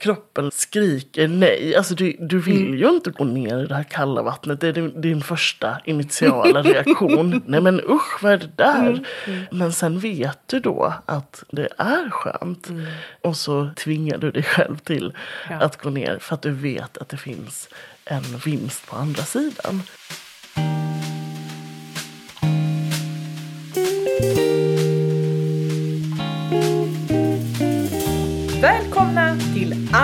kroppen skriker nej. Alltså du, du vill ju inte gå ner i det här kalla vattnet. Det är din, din första initiala reaktion. nej men usch vad är det där? Men sen vet du då att det är skönt. Och så tvingar du dig själv till Ja. att gå ner för att du vet att det finns en vinst på andra sidan.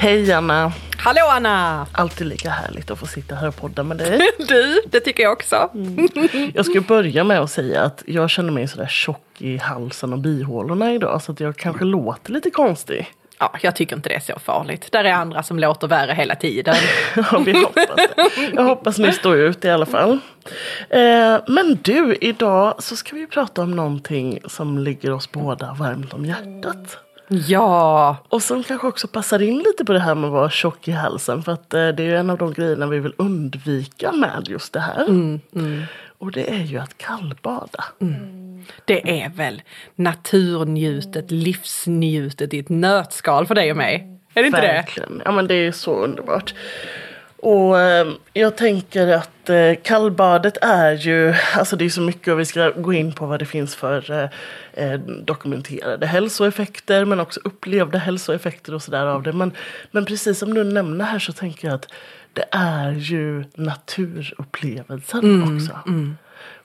Hej Anna! Hallå Anna! Alltid lika härligt att få sitta här och podda med dig. Du, det tycker jag också. Jag ska börja med att säga att jag känner mig sådär tjock i halsen och bihålorna idag så att jag kanske låter lite konstig. Ja, jag tycker inte det är så farligt. Där är andra som låter värre hela tiden. Ja, vi hoppas det. Jag hoppas ni står ut i alla fall. Eh, men du, idag så ska vi prata om någonting som ligger oss båda varmt om hjärtat. Ja, Och som kanske också passar in lite på det här med att vara tjock i halsen. För att eh, det är ju en av de grejerna vi vill undvika med just det här. Och det är ju att kallbada. det är väl naturnjutet, livsnjutet i ett nötskal för dig och mig. Är det inte det? Verkligen. Ja men det är så underbart. Och eh, jag tänker att eh, kallbadet är ju, alltså det är så mycket och vi ska gå in på vad det finns för eh, dokumenterade hälsoeffekter men också upplevda hälsoeffekter och sådär av det. Men, men precis som du nämner här så tänker jag att det är ju naturupplevelsen också.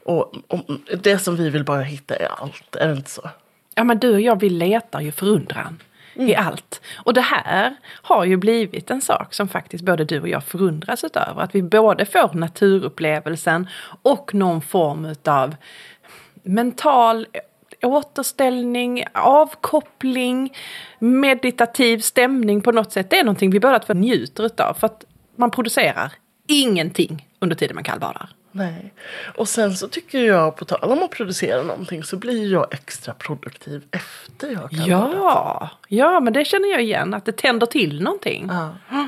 Och, och det som vi vill bara hitta är allt, är det inte så? Ja men du och jag vi letar ju förundran i allt. Och det här har ju blivit en sak som faktiskt både du och jag förundras över. Att vi både får naturupplevelsen och någon form utav mental återställning, avkoppling, meditativ stämning på något sätt. Det är någonting vi båda två njuter utav. För att man producerar ingenting under tiden man kallbadar. Nej. Och sen så tycker jag, på tal om att producera någonting, så blir jag extra produktiv efter jag kan Ja, ja men det känner jag igen, att det tänder till någonting. Ja.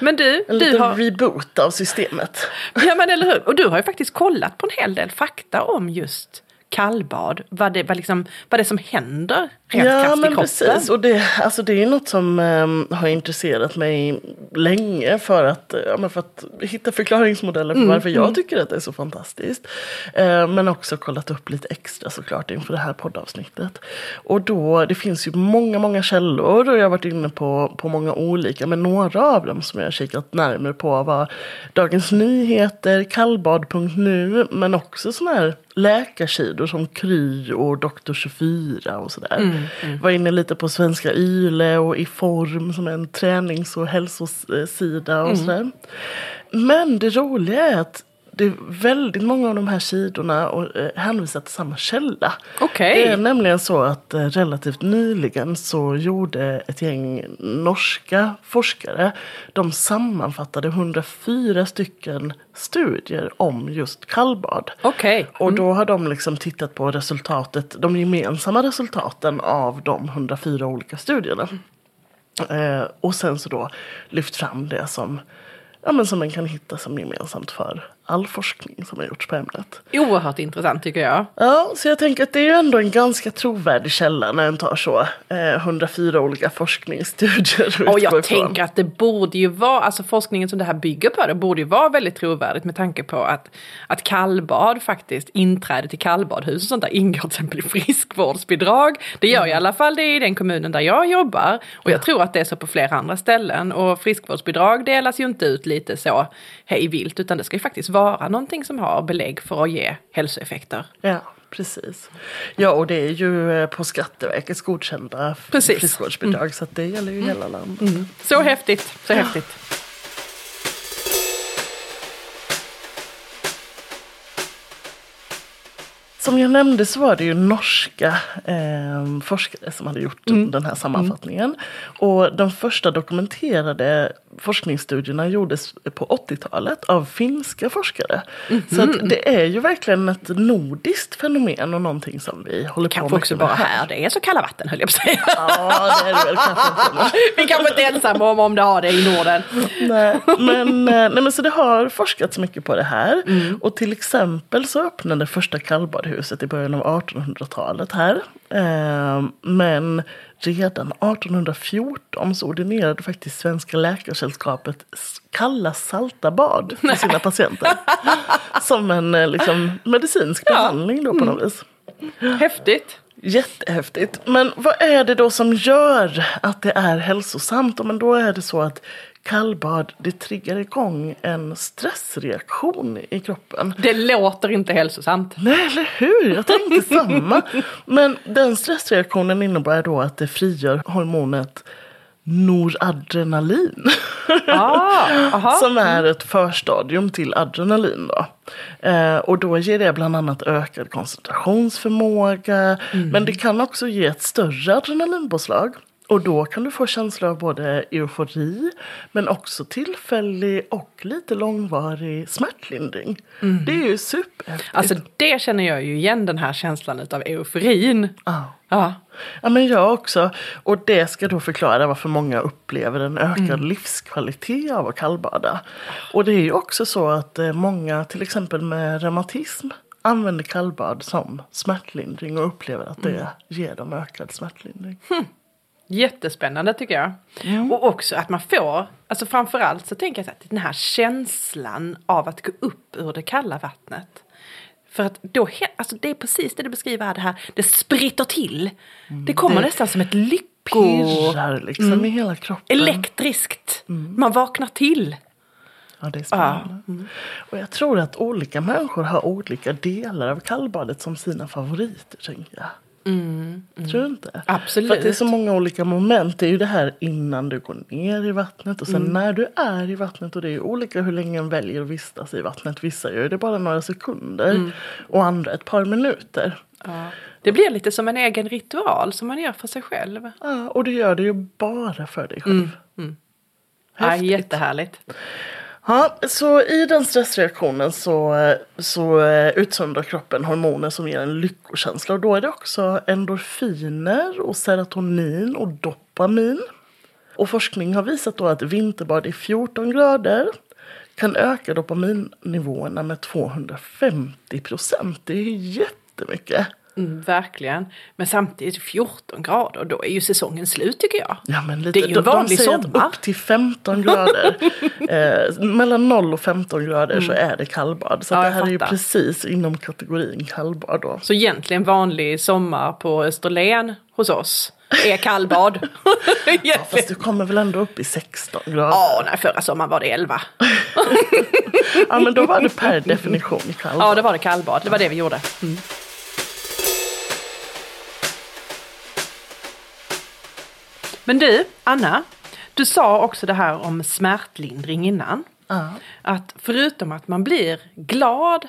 Men du, En du har... reboot av systemet. Ja men eller hur, och du har ju faktiskt kollat på en hel del fakta om just kallbad. Vad det, vad liksom, vad det som händer rent Ja i men kroppen. precis. Och det, alltså det är något som ehm, har intresserat mig länge för att, eh, ja, för att hitta förklaringsmodeller Mm, för varför jag tycker att det är så fantastiskt. Eh, men också kollat upp lite extra såklart inför det här poddavsnittet. Och då, det finns ju många, många källor och jag har varit inne på, på många olika. Men några av dem som jag har kikat närmare på var Dagens Nyheter, kallbad.nu men också sådana här läkarsidor som Kry och Doktor 24 och sådär. Var inne lite på Svenska Yle och I Form som är en tränings och hälsosida och sådär. Men det roliga är att det är väldigt många av de här sidorna och, eh, hänvisar till samma källa. Okej. Det är nämligen så att eh, relativt nyligen så gjorde ett gäng norska forskare, de sammanfattade 104 stycken studier om just kallbad. Okej. Och då har de liksom tittat på resultatet, de gemensamma resultaten av de 104 olika studierna. Eh, och sen så då lyft fram det som, ja, men som man kan hitta som gemensamt för all forskning som har gjorts på ämnet. Oerhört intressant tycker jag. Ja, så jag tänker att det är ju ändå en ganska trovärdig källa när en tar så eh, 104 olika forskningsstudier. Och jag tänker att det borde ju vara, alltså forskningen som det här bygger på, det borde ju vara väldigt trovärdigt med tanke på att, att kallbad faktiskt, inträde till kallbadhus och sånt där ingår till exempel i friskvårdsbidrag. Det gör i alla fall det i den kommunen där jag jobbar. Och jag tror att det är så på flera andra ställen. Och friskvårdsbidrag delas ju inte ut lite så hej vilt, utan det ska ju faktiskt vara någonting som har belägg för att ge hälsoeffekter. Ja, precis. Ja, och det är ju eh, på Skatteverkets godkända Precis. friskvårdsbidrag så att det gäller ju hela landet. Så häftigt, så häftigt. Som jag nämnde så var det ju norska eh, forskare som hade gjort den här sammanfattningen. Och de första dokumenterade forskningsstudierna gjordes på 80-talet av finska forskare. Så att det är ju verkligen ett nordiskt fenomen och någonting som vi håller på Kanske mycket också med bara här det är så kalla vatten höll jag på att säga. Ja, det är det väl kanske Vi kanske inte är ensamma om, om det har det i Norden. Nej, men, eh, nej, men så det har forskats mycket på det här. Och till exempel så öppnade första kallbadhuset i början av 1800-talet här. Eh, men redan 1814 så ordinerade faktiskt Svenska Läkarsällskapet kalla salta bad till sina patienter. Som en eh, liksom, medicinsk behandling då på något vis. Häftigt. Jättehäftigt. Men vad är det då som gör att det är hälsosamt? Ja, Men då är det så att kallbad det triggar igång en stressreaktion i kroppen. Det låter inte hälsosamt. Nej, eller hur? Jag tänkte samma. Men den stressreaktionen innebär då att det frigör hormonet noradrenalin. Ah. Som är ett förstadium till adrenalin. Då. Eh, och då ger det bland annat ökad koncentrationsförmåga. Men det kan också ge ett större adrenalinpåslag. Och då kan du få känslor av både eufori men också tillfällig och lite långvarig smärtlindring. Det är ju superhäftigt. Alltså det känner jag ju igen den här känslan av euforin. Ja. Ja. Ja men jag också. Och det ska då förklara varför många upplever en ökad livskvalitet av att kallbada. Och det är ju också så att eh, många till exempel med reumatism använder kallbad som smärtlindring och upplever att det ger dem ökad smärtlindring. Jättespännande tycker jag. Och också att man får, alltså framförallt så tänker jag att den här känslan av att gå upp ur det kalla vattnet. För att då, alltså det är precis det du beskriver här, det här, det spritter till. Det kommer det nästan som ett lycko... Pirrar liksom i hela kroppen. Elektriskt. Man vaknar till. Ja, det är spännande. Och jag tror att olika människor har olika delar av kallbadet som sina favoriter. Tänker jag. Tror du inte? Absolut. För det är så många olika moment. Det är ju det här innan du går ner i vattnet och sen när du är i vattnet. Och det är ju olika hur länge en väljer att vistas i vattnet. Vissa gör det bara några sekunder och andra ett par minuter. Ja. Det blir lite som en egen ritual som man gör för sig själv. Ja, och du gör det ju bara för dig själv. Ja, Häftigt. jättehärligt. Ja, så i den stressreaktionen så, så utsöndrar kroppen hormoner som ger en lyckokänsla. Och då är det också endorfiner och serotonin och dopamin. Och forskning har visat då att vinterbad i 14 grader kan öka dopaminnivåerna med 250 procent. Det är jättemycket. Mm, verkligen. Men samtidigt 14 grader, då är ju säsongen slut tycker jag. Ja, men lite, Det är ju en vanlig de säger att sommar. Upp till 15 grader. eh, mellan 0 och 15 grader så är det kallbad. Så Mm. Ja, att det här är ju fattar. precis inom kategorin kallbad då. Så egentligen vanlig sommar på Österlen hos oss är kallbad. Ja, fast du kommer väl ändå upp i 16 grader? Ja, nej, förra sommaren var det 11. Ja, men då var det per definition kallbad. Ja, det var det kallbad. Det var det vi gjorde. Mm. Men du, Anna. Du sa också det här om smärtlindring innan. Ja. Att förutom att man blir glad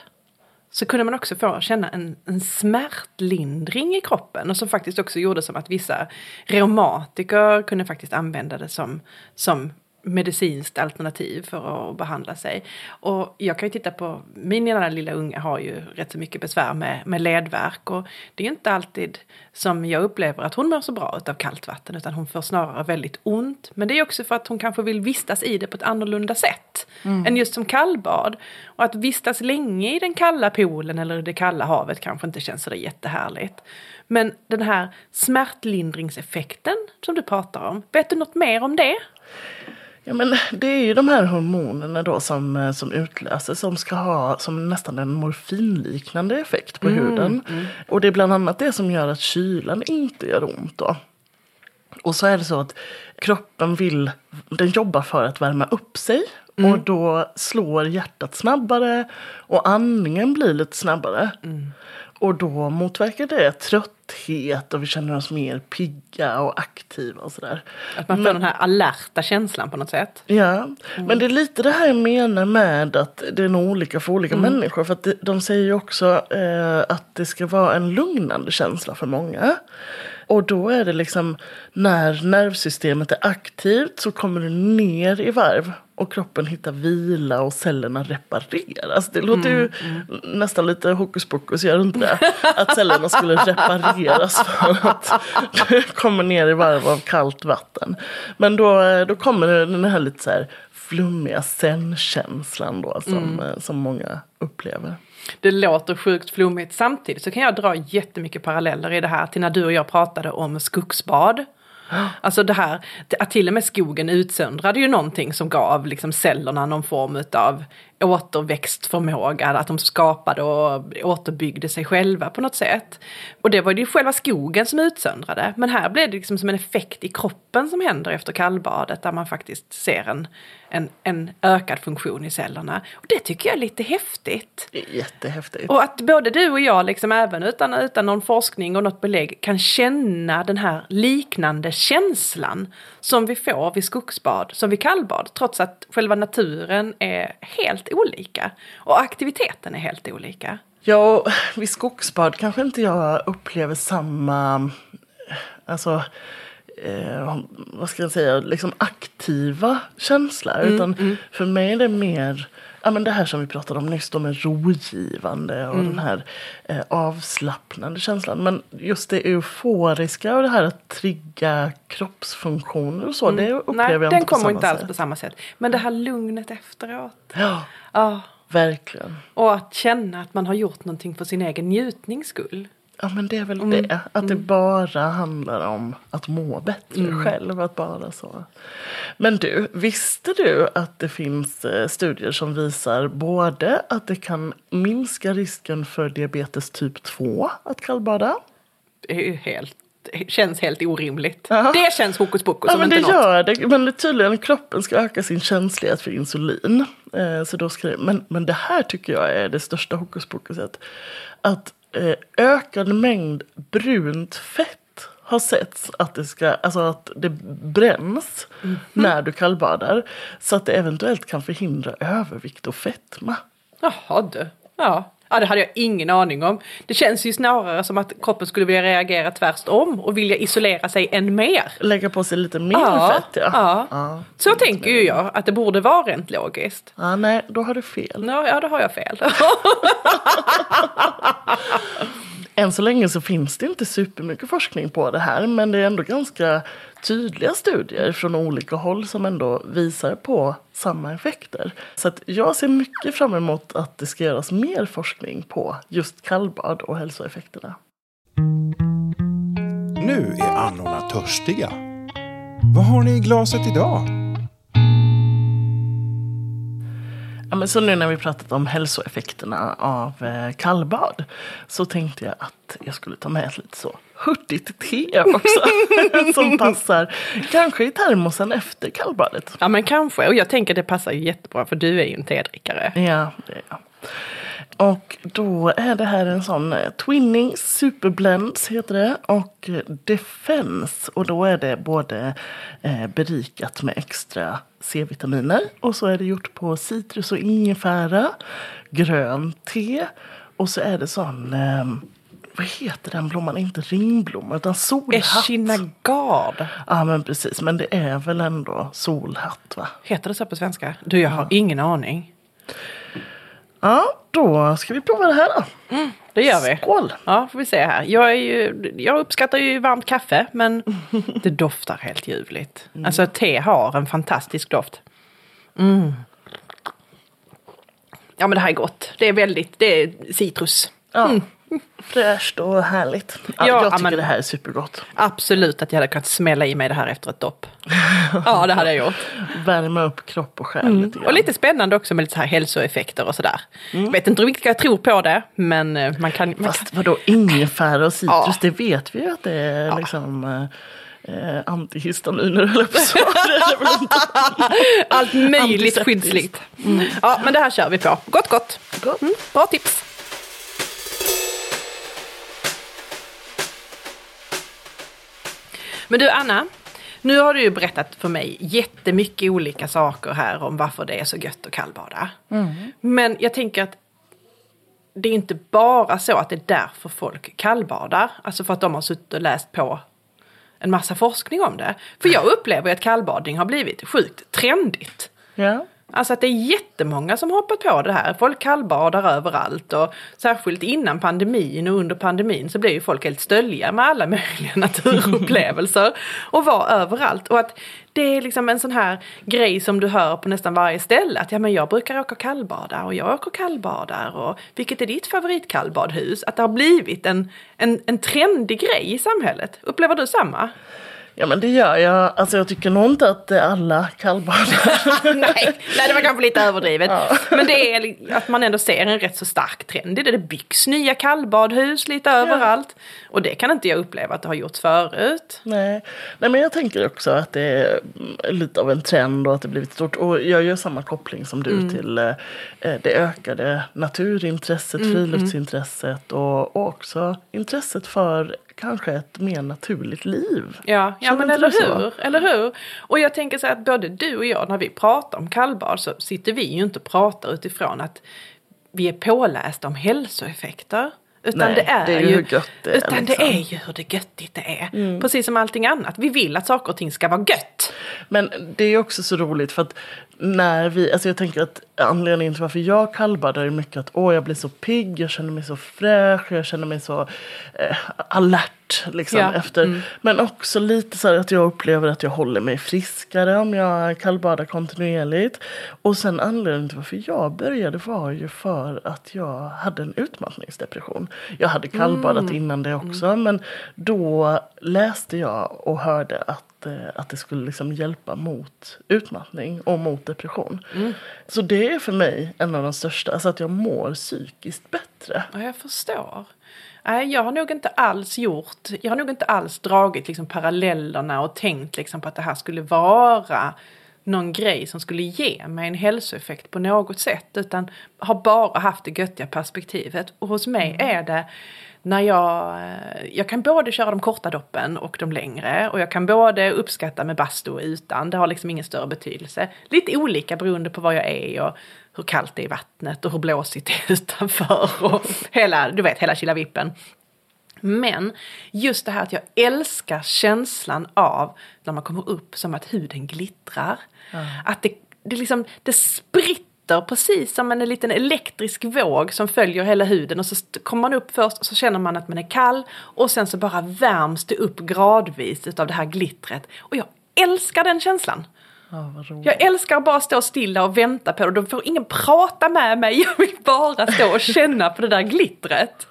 så kunde man också få känna en, en smärtlindring i kroppen. Och som faktiskt också gjorde som att vissa reumatiker kunde faktiskt använda det som, som medicinskt alternativ för att behandla sig. Och jag kan ju titta på, min ena lilla unga har ju rätt så mycket besvär med, med ledvärk. Och det är inte alltid som jag upplever att hon mår så bra av kallt vatten. Utan hon får snarare väldigt ont. Men det är också för att hon kanske vill vistas i det på ett annorlunda sätt. Än just som kallbad. Och att vistas länge i den kalla poolen eller i det kalla havet kanske inte känns så där jättehärligt. Men den här smärtlindringseffekten som du pratar om. Vet du något mer om det? Ja, men det är ju de här hormonerna då som, eh, som utlöses som ska ha som nästan en morfinliknande effekt på huden. Och det är bland annat det som gör att kylan inte gör ont då. Och så är det så att kroppen vill, den jobbar för att värma upp sig. Och då slår hjärtat snabbare och andningen blir lite snabbare. Och då motverkar det trötthet och vi känner oss mer pigga och aktiva och sådär. Att man får Men- den här alerta känslan på något sätt. Ja, men det är lite det här jag menar med att det är nog olika för olika människor. För att det, de säger ju också eh, att det ska vara en lugnande känsla för många. Och då är det liksom när nervsystemet är aktivt så kommer du ner i varv och kroppen hittar vila och cellerna repareras. Det låter ju nästan lite hokus pokus, gör inte det? Att cellerna skulle repareras för att du kommer ner i varv av kallt vatten. Men då, då kommer den här lite så här flummiga zen-känslan då som, eh, som många upplever. Det låter sjukt flummigt. Samtidigt så kan jag dra jättemycket paralleller i det här till när du och jag pratade om skogsbad. Alltså det här, att till och med skogen utsöndrade ju någonting som gav liksom cellerna någon form av återväxtförmåga, att de skapade och återbyggde sig själva på något sätt. Och det var ju själva skogen som utsöndrade, men här blev det liksom som en effekt i kroppen som händer efter kallbadet där man faktiskt ser en, en, en ökad funktion i cellerna. Och det tycker jag är lite häftigt. Jättehäftigt. Och att både du och jag, liksom, även utan, utan någon forskning och något belägg, kan känna den här liknande känslan som vi får vid skogsbad, som vid kallbad, trots att själva naturen är helt olika. Och aktiviteten är helt olika. Ja, vid skogsbad kanske inte jag upplever samma, alltså, eh, vad ska jag säga, liksom aktiva känsla. Utan för mig är det mer, ja men det här som vi pratade om nyss, de är rogivande och den här eh, avslappnande känslan. Men just det euforiska och det här att trigga kroppsfunktioner och så, det upplever Nej, jag den inte på kommer samma inte alls sätt. på samma sätt. Men det här lugnet efteråt. Ja, Ja. verkligen. Och att känna att man har gjort någonting för sin egen njutnings skull. Ja men det är väl Mm. det. Att det bara handlar om att må bättre Mm. själv. Att bara så. Men du, visste du att det finns eh, studier som visar både att det kan minska risken för diabetes typ 2 att kallbada? Det är ju helt, känns helt orimligt. Ja. Det känns hokus pokus Ja men det något. gör det. Men tydligen kroppen ska öka sin känslighet för insulin. Eh, så då ska det, men, men det här tycker jag är det största hokus pokuset. Att eh, ökad mängd brunt fett har setts att det, ska, alltså att det bränns Mhm. när du kallbadar. Så att det eventuellt kan förhindra övervikt och fetma. Jaha du. Ja. Ja, det hade jag ingen aning om. Det känns ju snarare som att kroppen skulle vilja reagera tvärtom och vilja isolera sig än mer. Lägga på sig lite mer Ja, fett ja. ja. ja. Så tänker ju jag att det borde vara rent logiskt. Ja, nej, då har du fel. Ja, ja då har jag fel. Än så länge så finns det inte supermycket forskning på det här men det är ändå ganska tydliga studier från olika håll som ändå visar på samma effekter. Så att jag ser mycket fram emot att det ska göras mer forskning på just kallbad och hälsoeffekterna. Nu är annorna törstiga. Vad har ni i glaset idag? Ja, men så nu när vi pratat om hälsoeffekterna av eh, kallbad så tänkte jag att jag skulle ta med ett lite så hurtigt te också. som passar kanske i termosen efter kallbadet. ja men kanske, och jag tänker det passar ju jättebra för du är ju en tedrickare. Ja, det är jag. Och då är det här en sån eh, Twinning Superblends heter det och Defense. Och då är det både eh, berikat med extra C-vitaminer och så är det gjort på citrus och ingefära, grönt te och så är det sån, eh, vad heter den blomman? Inte ringblomma utan solhatt. Echinagard. Ja men precis, men det är väl ändå solhatt va? Heter det så på svenska? Du, jag har ingen aning. Ja, då ska vi prova det här då. Det gör vi. Skål! Ja, får vi se här. Jag, ju, jag uppskattar ju varmt kaffe, men det doftar helt ljuvligt. Alltså te har en fantastisk doft. Mm. Ja, men det här är gott. Det är väldigt, det är citrus. Ja, fräscht och härligt. Ja, Ja, jag tycker men- det här är supergott. Absolut att jag hade kunnat smälla i mig det här efter ett dopp. Ja, det hade jag gjort. Värma upp kropp och själ lite grann. Och lite spännande också med lite så här hälsoeffekter och sådär. Jag vet inte riktigt jag tror på det, men eh, man kan... Man kan Fast vadå, ingefära och citrus, Ja. det vet vi ju att det är liksom eh, eh, antihistaminer jag på allt möjligt skyddsligt. Ja, men det här kör vi på. Gott, gott. gott. Mm, bra tips. Men du Anna, nu har du ju berättat för mig jättemycket olika saker här om varför det är så gött att kallbada. Men jag tänker att det är inte bara så att det är därför folk kallbadar. Alltså för att de har suttit och läst på en massa forskning om det. För jag upplever ju att kallbadning har blivit sjukt trendigt. Ja. Alltså att det är jättemånga som hoppar på det här. Folk kallbadar överallt och särskilt innan pandemin och under pandemin så blev ju folk helt stölja med alla möjliga naturupplevelser och var överallt. Och att det är liksom en sån här grej som du hör på nästan varje ställe. Att ja men jag brukar åka kallbada och jag åker kallbadar och vilket är ditt favoritkallbadhus? Att det har blivit en, en, en trendig grej i samhället. Upplever du samma? Ja, men det gör jag. Alltså jag tycker nog inte att alla kallbadar. nej, nej, det var kanske lite överdrivet. Men det är att man ändå ser en rätt så stark trend. i Det Det byggs nya kallbadhus lite överallt. Och det kan inte jag uppleva att det har gjorts förut. Nej. Nej, men jag tänker också att det är mm, lite av en trend och att det blivit stort. Och jag gör samma koppling som du till eh, eh, det ökade naturintresset, friluftsintresset och, och också intresset för kanske ett mer naturligt liv. Ja, ja men eller så? hur, eller hur? Och jag tänker så här att både du och jag när vi pratar om kallbad så sitter vi ju inte och pratar utifrån att vi är pålästa om hälsoeffekter. Utan Nej, det är, det är ju gött det är, utan liksom. det är ju hur det göttigt det är. Precis som allting annat. Vi vill att saker och ting ska vara gött. Men det är också så roligt för att när vi, alltså jag tänker att anledningen till varför jag kallbadar är mycket att åh jag blir så pigg, jag känner mig så fräsch, jag känner mig så eh, alert liksom Ja, efter. Men också lite så att jag upplever att jag håller mig friskare om jag kallbadar kontinuerligt. Och sen anledningen till varför jag började var ju för att jag hade en utmattningsdepression. Jag hade kallbadat innan det också men då läste jag och hörde att eh, att det skulle liksom hjälpa mot utmattning och mot depression. Så det är för mig en av de största, alltså att jag mår psykiskt bättre. Ja, jag förstår. Nej, jag har nog inte alls gjort, jag har nog inte alls dragit liksom parallellerna och tänkt liksom på att det här skulle vara någon grej som skulle ge mig en hälsoeffekt på något sätt. Utan har bara haft det göttiga perspektivet. Och hos mig är det när jag, eh, jag kan både köra de korta doppen och de längre. Och jag kan både uppskatta med bastu och utan. Det har liksom ingen större betydelse. Lite olika beroende på var jag är och hur kallt det är i vattnet och hur blåsigt det är utanför. Och hela, du vet, hela vippen. Men just det här att jag älskar känslan av när man kommer upp som att huden glittrar. Att det, det, liksom, det spritter precis som en liten elektrisk våg som följer hela huden. Och så kommer man upp först och så känner man att man är kall. Och sen så bara värms det upp gradvis utav det här glittret. Och jag älskar den känslan. Roligt. Jag älskar att bara stå stilla och vänta på det. Då får ingen prata med mig. Jag vill bara stå och känna på det där glittret.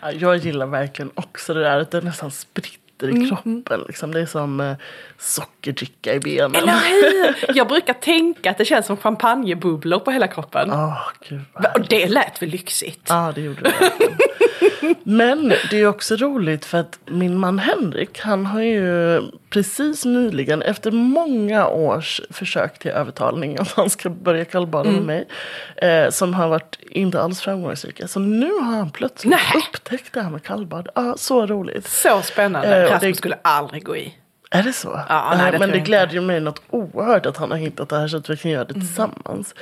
Ja, jag gillar verkligen också det där att det nästan spritter i kroppen. Liksom. Det är som eh, sockerdricka i benen. Eller hur? Jag brukar tänka att det känns som champagnebubblor på hela kroppen. Åh, gud Och det lät väl lyxigt? Ja, det gjorde det. Men det är också roligt för att min man Henrik, han har ju precis nyligen, efter många års försök till övertalning att han ska börja kallbada med mig, eh, som har varit inte alls framgångsrika. Så nu har han plötsligt Nej. upptäckt det här med kallbad. Ja, så roligt. Så spännande. Eh, Rasmus det- skulle aldrig gå i. Är det så? Ja, nej, det men det glädjer mig något oerhört att han har hittat det här så att vi kan göra det Mm. tillsammans.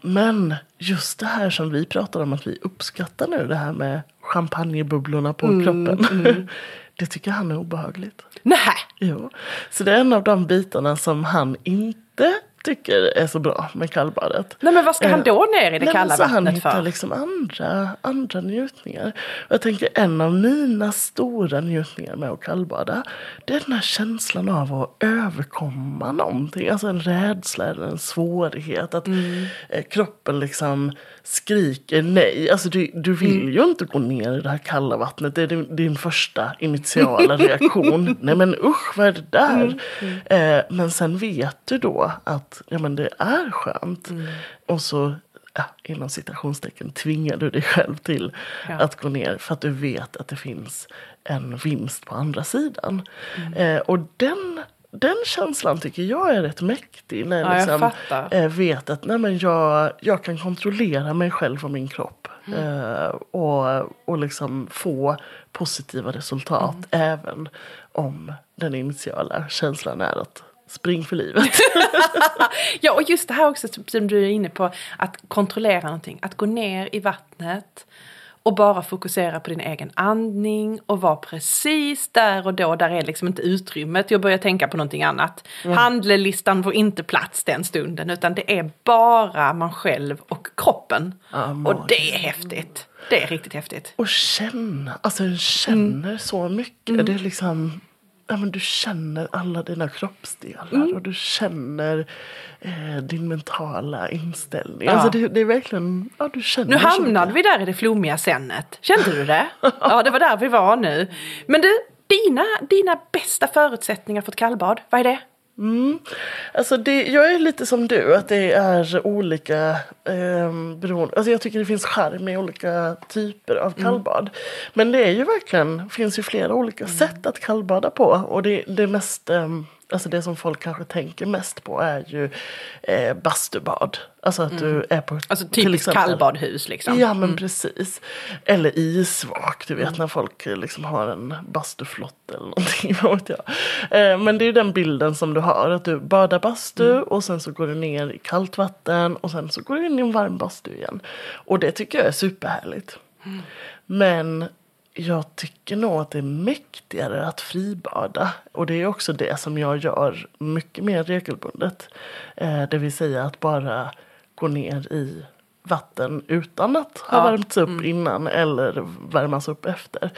Men just det här som vi pratar om att vi uppskattar nu, det här med champagnebubblorna på Mm, kroppen. det tycker han är obehagligt. Nej, Jo. Så det är en av de bitarna som han inte tycker är så bra med kallbadet. Nej men vad ska han Eh, då ner i det Nej, kalla så han vattnet hittar för? liksom andra, andra njutningar. Och jag tänker en av mina stora njutningar med att kallbada. Det är den här känslan av att överkomma någonting. Alltså en rädsla eller en svårighet. Att Mm. eh, kroppen liksom skriker nej. Alltså du, du vill Mm. ju inte gå ner i det här kalla vattnet. Det är din, din första initiala reaktion. nej men usch vad är det där? Mm. Eh, men sen vet du då att ja, men det är skönt. Mm. Och så ja, inom citationstecken tvingar du dig själv till Ja. att gå ner för att du vet att det finns en vinst på andra sidan. Mm. Eh, och den den känslan tycker jag är rätt mäktig. När jag, Ja, jag liksom, eh, vet att nej, men jag, jag kan kontrollera mig själv och min kropp. Mm. Eh, och, och liksom få positiva resultat Mm. även om den initiala känslan är att spring för livet. Ja, och just det här också som du är inne på, att kontrollera någonting. Att gå ner i vattnet och bara fokusera på din egen andning och vara precis där och då. Där är liksom inte utrymmet. Jag börjar tänka på någonting annat. Handlelistan får inte plats den stunden utan det är bara man själv och kroppen. Ja, och det är häftigt. Det är riktigt häftigt. Och känna, alltså jag känner Mm. så mycket. Det är liksom, ja, men du känner alla dina kroppsdelar Mm. och du känner eh, din mentala inställning. Ja. Alltså det, det är verkligen, ja du känner Nu hamnade vi där i det flummiga sennet. Kände du det? Ja, det var där vi var nu. Men du, dina, dina bästa förutsättningar för ett kallbad, vad är det? Alltså det, jag är lite som du, att det är olika eh, beroende. Alltså jag tycker det finns charm i olika typer av Mm. kallbad. Men det är ju verkligen, finns ju flera olika Mm. sätt att kallbada på. Och det, det mest, eh, alltså det som folk kanske tänker mest på är ju eh, bastubad. Alltså att du är på Alltså till typiskt kallbadhus liksom. Ja men precis. Eller isvak, du vet när folk eh, liksom har en bastuflott eller någonting. Vad vet jag. Eh, men det är ju den bilden som du har. Att du badar bastu och sen så går du ner i kallt vatten och sen så går du in i en varm bastu igen. Och det tycker jag är superhärligt. Men jag tycker nog att det är mäktigare att fribada. Och det är också det som jag gör mycket mer regelbundet. Eh, det vill säga att bara gå ner i vatten utan att ha Ja. värmts upp innan eller värmas upp efter.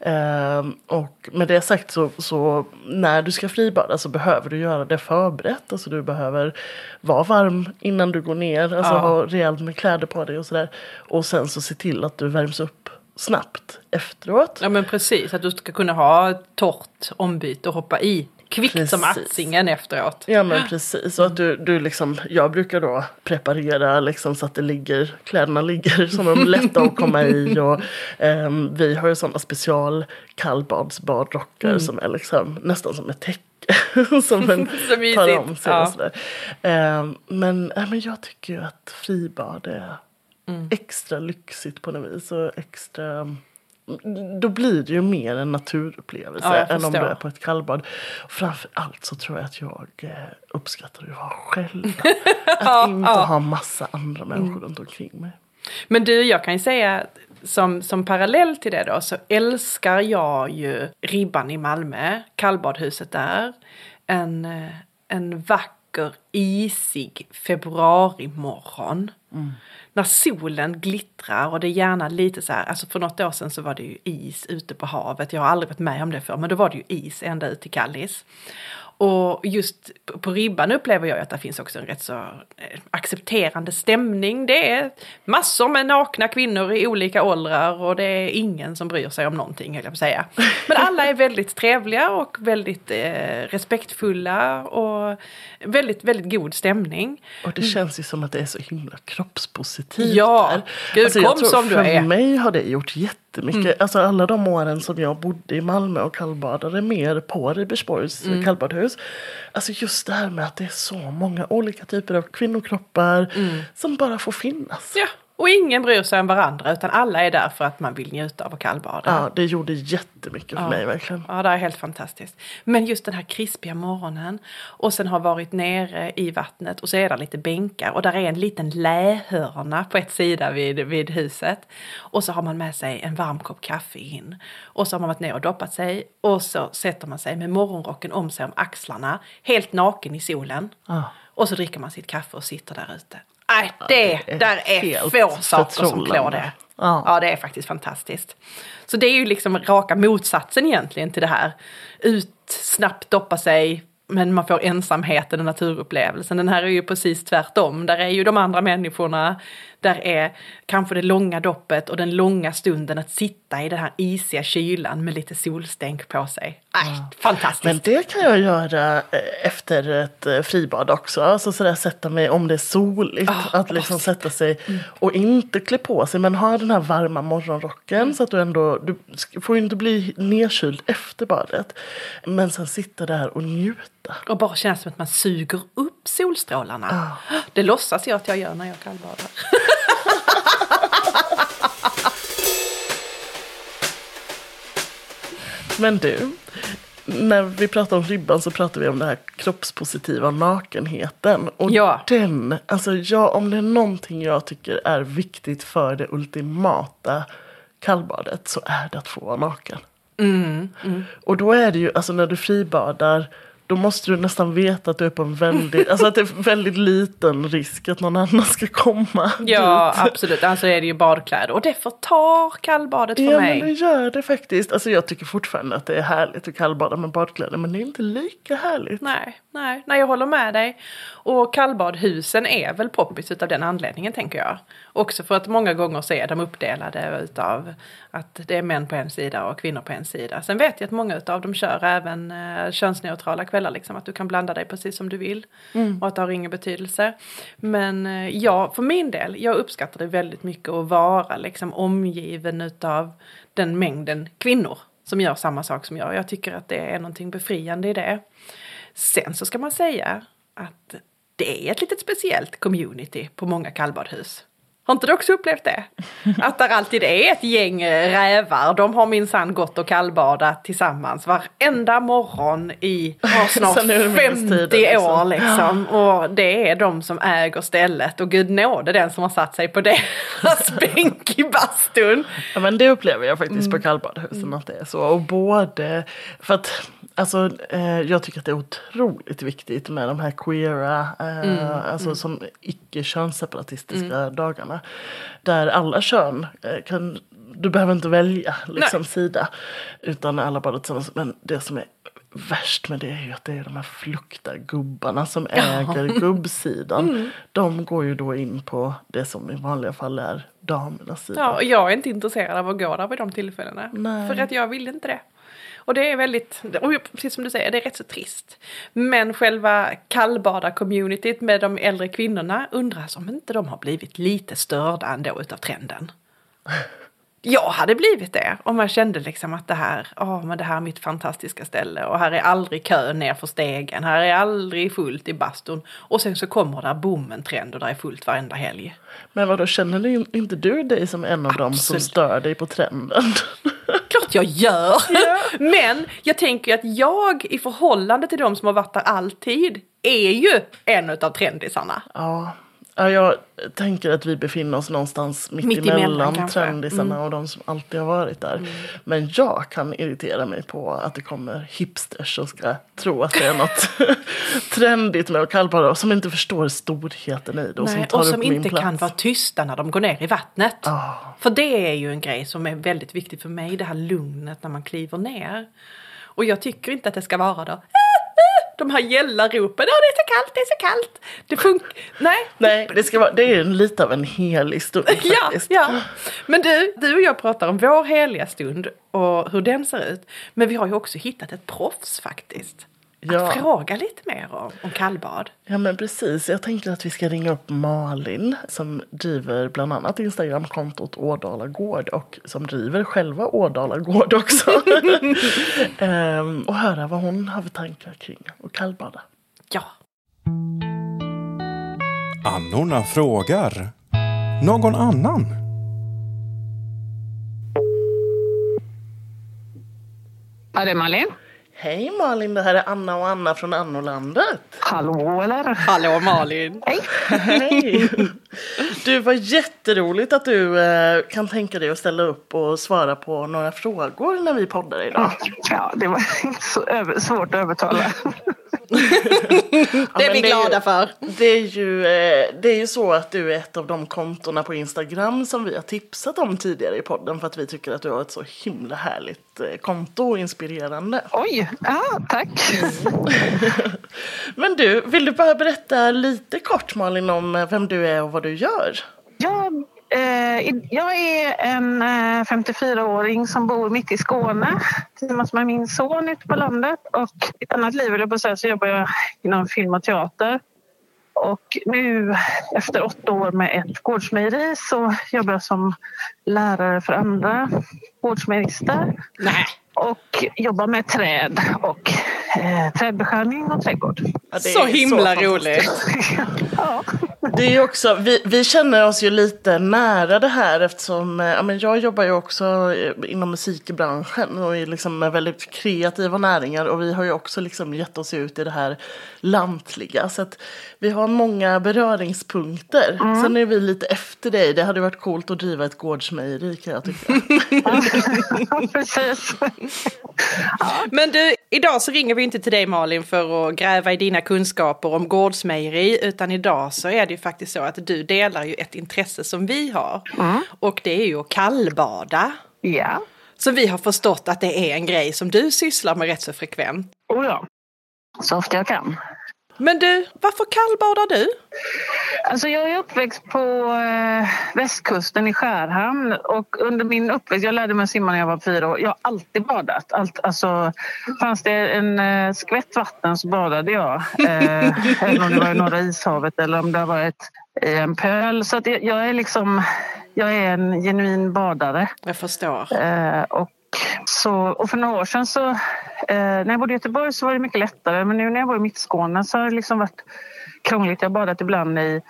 Eh, och med det sagt så, så när du ska fribada så behöver du göra det förberett. Alltså du behöver vara varm innan du går ner, alltså Ja. ha rejält med kläder på dig och sådär. Och sen så se till att du värms upp snabbt efteråt. Ja men precis, att du ska kunna ha ett torrt ombyte och hoppa i kvickt som Precis. attsingen efteråt. Ja men precis. Och att du, du liksom, jag brukar då preparera liksom så att det ligger, kläderna ligger som de är lätta att komma i. Och, ehm, vi har ju sådana special kallbadsbadrockar som är liksom nästan som ett täcke. som en tar om sig Ja. och sådär. Ehm, men, äh, men jag tycker ju att fribad är Mm. extra lyxigt på något vis. Och extra då blir det ju mer en naturupplevelse Ja, än om du är på ett kallbad. Framför allt så tror jag att jag eh, uppskattar att vara själv. Att inte ha massa andra människor Mm. runt omkring mig. Men du, jag kan ju säga som, som parallell till det då så älskar jag ju Ribban i Malmö, kallbadhuset där. En, eh, en vacker isig februarimorgon. När solen glittrar och det är gärna lite så här, alltså för något år sedan så var det ju is ute på havet. Jag har aldrig varit med om det förr, men då var det ju is ända ut till Kallis. Och just på- ribban upplever jag att det finns också en rätt så eh, accepterande stämning. Det är massor med nakna kvinnor i olika åldrar och det är ingen som bryr sig om någonting, höll jag på att säga. Men alla är väldigt trevliga och väldigt eh, respektfulla och väldigt, väldigt god stämning. Och det känns ju som att det är så himla kroppspositivt Ja, där. gud, alltså, kom som du för är. mig har det gjort jättemycket. Alltså alla de åren som jag bodde i Malmö och kallbadade mer på Ribersborgs Mm. kallbadhus. Alltså just det här med att det är så många olika typer av kvinnokroppar som bara får finnas. Ja, och ingen bryr sig om varandra utan alla är där för att man vill njuta av att kallbada. Ja, det gjorde jättemycket för mig verkligen. Ja, det är helt fantastiskt. Men just den här krispiga morgonen och sen har varit nere i vattnet och så är det lite bänkar och där är en liten lähörna på ett sida vid, vid huset. Och så har man med sig en varm kopp kaffe in. Och så har man varit ner och doppat sig och så sätter man sig med morgonrocken om sig om axlarna, helt naken i solen. Ja. Och så dricker man sitt kaffe och sitter där ute. Nej, det, det är där är få saker som klår det. Ja. Ja, det är faktiskt fantastiskt. Så det är ju liksom raka motsatsen egentligen till det här. Ut, snabbt doppa sig, men man får ensamheten och naturupplevelsen. Den här är ju precis tvärtom. Där är ju de andra människorna, där är kanske det långa doppet och den långa stunden att sitta i den här isiga kylan med lite solstänk på sig. Nej, fantastiskt. Men det kan jag göra eh, efter ett eh, fribad också. Alltså sådär sätta mig om det är soligt. Ah, att liksom åh, sätta sig och inte klä på sig men ha den här varma morgonrocken. Mm. Så att du ändå, du får ju inte bli nedkyld efter badet. Men sen sitta där och njuta. Och bara känna som att man suger upp solstrålarna. Det låtsas jag att jag gör när jag kallbadar. Men du, när vi pratar om ribban så pratar vi om den här kroppspositiva nakenheten. Och Ja. den, alltså jag, om det är någonting jag tycker är viktigt för det ultimata kallbadet så är det att få vara naken. Och då är det ju, alltså när du fribadar då måste du nästan veta att du är på en väldigt, alltså att det är väldigt liten risk att någon annan ska komma Ja, dit. absolut. Alltså är det ju badkläder. Och det förtar kallbadet för Ja mig. men det gör det faktiskt. Alltså jag tycker fortfarande att det är härligt att kallbada med badkläder men det är inte lika härligt. Nej, nej, nej, jag håller med dig. Och kallbadhusen är väl poppis utav den anledningen tänker jag. Också för att många gånger så är de uppdelade utav att det är män på en sida och kvinnor på en sida. Sen vet jag att många utav dem kör även eh, könsneutrala kvällar, liksom att du kan blanda dig precis som du vill. Och att det har ingen betydelse. Men eh, ja, för min del, jag uppskattar det väldigt mycket att vara liksom omgiven utav den mängden kvinnor som gör samma sak som jag. Jag tycker att det är någonting befriande i det. Sen så ska man säga att det är ett litet speciellt community på många kallbadhus. Har inte du också upplevt det? Att där alltid är ett gäng rävar. De har minsann gått och kallbadat tillsammans varenda morgon i snart Sen urminnes 50 tider, liksom. år liksom. Och det är de som äger stället. Och gud nåde den som har satt sig på deras bänk i bastun. Ja, men det upplever jag faktiskt Mm. på kallbadhusen att det är så. Och både, för att alltså, eh, jag tycker att det är otroligt viktigt med de här queera, eh, Mm, alltså som icke könsseparatistiska dagarna. Där alla kön eh, kan, du behöver inte välja liksom, Nej. sida. Utan alla badar tillsammans. Men det som är värst med det är ju att det är de här fluktargubbarna som äger gubbsidan. Mm. De går ju då in på det som i vanliga fall är damernas sida. Ja, och jag är inte intresserad av att gå där vid de tillfällena. Nej. För att jag vill inte det. Och det är väldigt, precis som du säger, det är rätt så trist. Men själva kallbada-communityt med de äldre kvinnorna undras om inte de har blivit lite störda ändå utav trenden. Jag hade blivit det om jag kände liksom att det här, åh men det här är mitt fantastiska ställe och här är aldrig kö ner för stegen, här är aldrig fullt i bastun. Och sen så kommer där boom en trend och där är fullt varenda helg. Men vad då känner du, inte du dig som en av dem som Absolut. stör dig på trenden? Klart jag gör! Men jag tänker att jag i förhållande till de som har varit där alltid är ju en av trendisarna. ja. Ja, jag tänker att vi befinner oss någonstans mitt, Mitt emellan kanske. Mm. trendisarna och de som alltid har varit där. Men jag kan irritera mig på att det kommer hipsters som ska tro att det är något trendigt med att kallbada och som inte förstår storheten i det och som Nej, tar och upp som min inte plats. kan vara tysta när de går ner i vattnet. Ah. För det är ju en grej som är väldigt viktig för mig, det här lugnet när man kliver ner. Och jag tycker inte att det ska vara då de här gälla ropen, ja det är så kallt, det är så kallt. Det funkar, nej. Nej, det, ska vara, det är lite av en helig stund Ja, ja. Men du, du och jag pratar om vår heliga stund och hur den ser ut. Men vi har ju också hittat ett proffs faktiskt. Ja. Att fråga lite mer om, om kallbad. Ja men precis, jag tänker att vi ska ringa upp Malin som driver bland annat Instagramkontot Ådala Gård och som driver själva Ådala Gård också. ehm, och höra vad hon har för tankar kring att kallbada. Ja. Annorna frågar. Någon annan? Ja, det är Malin. Hej Malin, det här är Anna och Anna från Annolandet. Hallå eller? Hallå Malin. Hej. Hej! Du, var jätteroligt att du eh, kan tänka dig att ställa upp och svara på några frågor när vi poddar idag. Ja, det var inte så över, svårt att övertala. Ja, Det är vi ju- glada för. Det är, ju, eh, det är ju så att du är ett av de kontona på Instagram som vi har tipsat om tidigare i podden för att vi tycker att du har ett så himla härligt eh, konto och inspirerande. Oj, ja, tack. Men du, vill du bara berätta lite kort Malin om eh, vem du är och vad du gör? I- jag är en eh, 54-åring som bor mitt i Skåne tillsammans med min son ute på landet. Och i ett annat liv, jag på säga, så jobbar jag inom film och teater. Och nu efter åtta år med ett gårdsmejeri så jobbar jag som lärare för andra gårdsmejerister och jobbar med träd och eh, trädbeskärning och trädgård. Ja, Så himla fantastiskt. roligt. ja. Det är också, vi, vi känner oss ju lite nära det här eftersom eh, ja, men jag jobbar ju också eh, inom musikbranschen och är liksom med väldigt kreativa näringar och vi har ju också liksom gett oss ut i det här lantliga så att vi har många beröringspunkter. Sen är vi lite efter dig, det hade varit coolt att driva ett gårdsmejeri kan jag tycka. Precis. Men du, idag så ringer vi inte till dig Malin för att gräva i dina kunskaper om gårdsmejeri utan idag så är det ju faktiskt så att du delar ju ett intresse som vi har. Och det är ju att kallbada. Ja. Så vi har förstått att det är en grej som du sysslar med rätt så frekvent. Oh ja. Så ofta jag kan. Men du, varför kallbadar du? Alltså jag är uppväxt på eh, västkusten i Skärhamn och under min uppväxt, jag lärde mig simma när jag var fyra år, jag har alltid badat. Allt, alltså, fanns det en eh, skvätt vatten så badade jag. Eh, även om det var i Norra ishavet eller om det var ett, i en pöl. Så att jag, jag är liksom, jag är en genuin badare. Jag förstår. Eh, och, så, och för några år sedan så, eh, när jag bodde i Göteborg så var det mycket lättare. Men nu när jag bor i Mittskåne så har det liksom varit krångligt. Jag har badat ibland i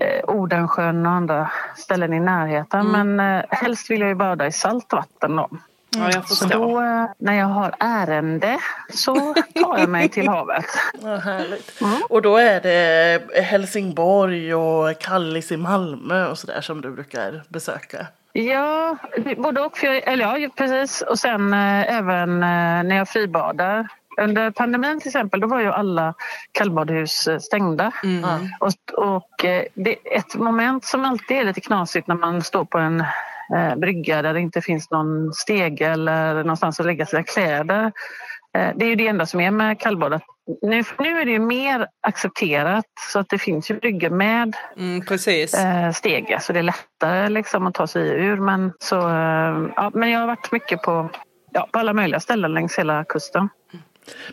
eh, Odensjön och andra ställen i närheten. Men eh, helst vill jag ju bada i saltvatten då. Ja, jag Så då, eh, när jag har ärende så tar jag mig till havet. Ja, härligt. Och då är det Helsingborg och Kallis i Malmö och sådär som du brukar besöka. Ja, både och. Jag, eller ja, precis. Och sen eh, även eh, när jag fribadar. Under pandemin till exempel, då var ju alla kallbadhus eh, stängda. Och, och eh, det är ett moment som alltid är lite knasigt när man står på en eh, brygga där det inte finns någon stege eller någonstans att lägga sina kläder. Eh, det är ju det enda som är med kallbad. att Nu, nu är det ju mer accepterat så att det finns ju bryggor med Mm, precis. eh, stege så det är lättare liksom att ta sig ur. Men, så, eh, ja, men jag har varit mycket på, ja, på alla möjliga ställen längs hela kusten.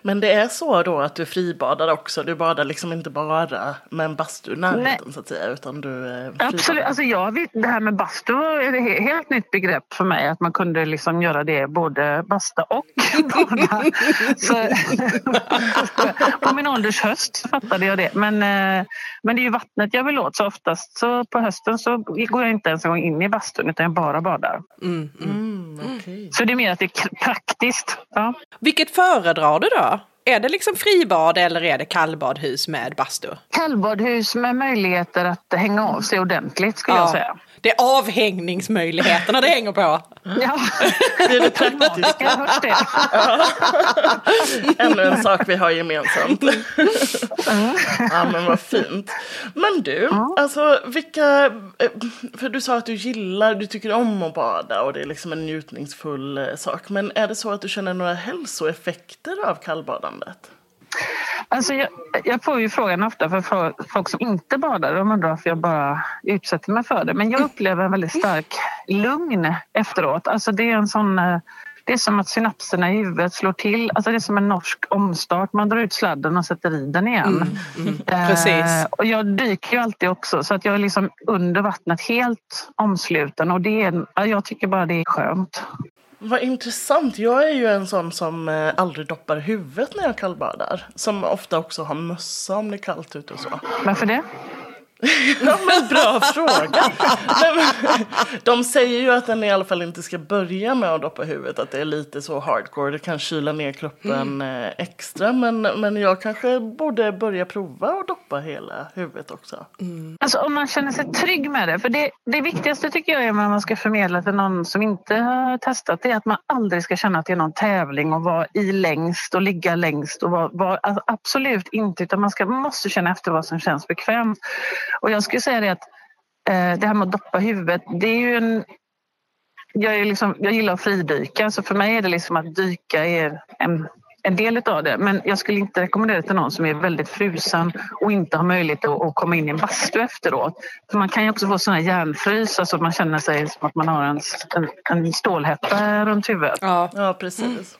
Men det är så då att du fribadar också? Du badar liksom inte bara med en bastu i närheten så att säga utan du eh, Absolut. fribadar. Alltså jag vet, det här med bastu är ett he- helt nytt begrepp för mig. Att man kunde liksom göra det både basta och bada. så, på min ålders höst så fattade jag det. Men, eh, men det är ju vattnet jag vill åt. Så oftast så på hösten så går jag inte ens en gång in i bastun utan jag bara badar. Mm, mm. Mm, okej. Så det är mer att det är praktiskt. Ja. Vilket föredrar du då? Är det liksom fribad eller är det kallbadhus med bastu? Kallbadhus med möjligheter att hänga av sig ordentligt skulle jag säga. Det är avhängningsmöjligheterna det hänger på. Ja, Det är det praktiska. jag har hört det. Ännu en sak vi har gemensamt. ja men vad fint. Men du, alltså vilka, eh, för du sa att du gillar, du tycker om att bada och det är liksom en njutningsfull eh, sak. Men är det så att du känner några hälsoeffekter av kallbadandet? Alltså jag, jag får ju frågan ofta för fro- folk som inte badar. De undrar varför jag bara utsätter mig för det. Men jag upplever en väldigt stark lugn efteråt. Alltså det är en sån... eh, Det är som att synapserna i huvudet slår till. Alltså det är som en norsk omstart. Man drar ut sladden och sätter i den igen. Eh, precis. och jag dyker ju alltid också så att jag är liksom under vattnet helt omsluten. Och det är, ja, jag tycker bara det är skönt. Vad intressant. Jag är ju en sån som eh, aldrig doppar huvudet när jag kallbadar. Som ofta också har mössa om det är kallt ute och så. Varför det? Ja men bra fråga. De säger ju att den i alla fall inte ska börja med att doppa huvudet. Att det är lite så hardcore. Det kan kyla ner kroppen eh, extra. Men, men jag kanske borde börja prova att doppa hela huvudet också. Alltså om man känner sig trygg med det. För det, det viktigaste tycker jag är när man ska förmedla till någon som inte har testat det är att man aldrig ska känna att det är någon tävling och vara i längst och ligga längst. Och vara, vara, alltså absolut inte, utan man, ska, måste känna efter vad som känns bekvämt. Och jag skulle säga det att eh, det här med att doppa huvudet, det är ju en... Jag, är liksom, jag gillar att fridyka, så för mig är det liksom att dyka är en, en del av det. Men jag skulle inte rekommendera det till någon som är väldigt frusen och inte har möjlighet att, att komma in i en bastu efteråt. För man kan ju också få sån här hjärnfrys, alltså att man känner sig som att man har en, en, en stålhätta runt huvudet. Ja. Ja, precis.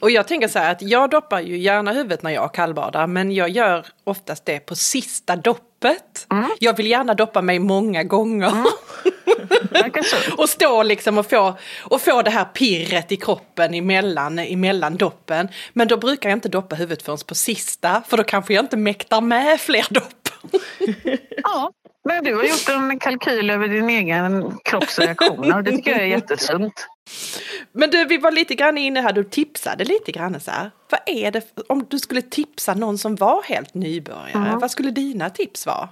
Och jag tänker så här att jag doppar ju gärna huvudet när jag kallbadar men jag gör oftast det på sista doppet. Jag vill gärna doppa mig många gånger. Så. och stå liksom och få, och få det här pirret i kroppen emellan, emellan doppen. Men då brukar jag inte doppa huvudet förrän på sista för då kanske jag inte mäktar med fler dopp. Ja, men du har gjort en kalkyl över din egen kroppsreaktioner och det tycker jag är jättesunt. Men du, vi var lite grann inne här, du tipsade lite grann så här. Vad är det, om du skulle tipsa någon som var helt nybörjare, vad skulle dina tips vara?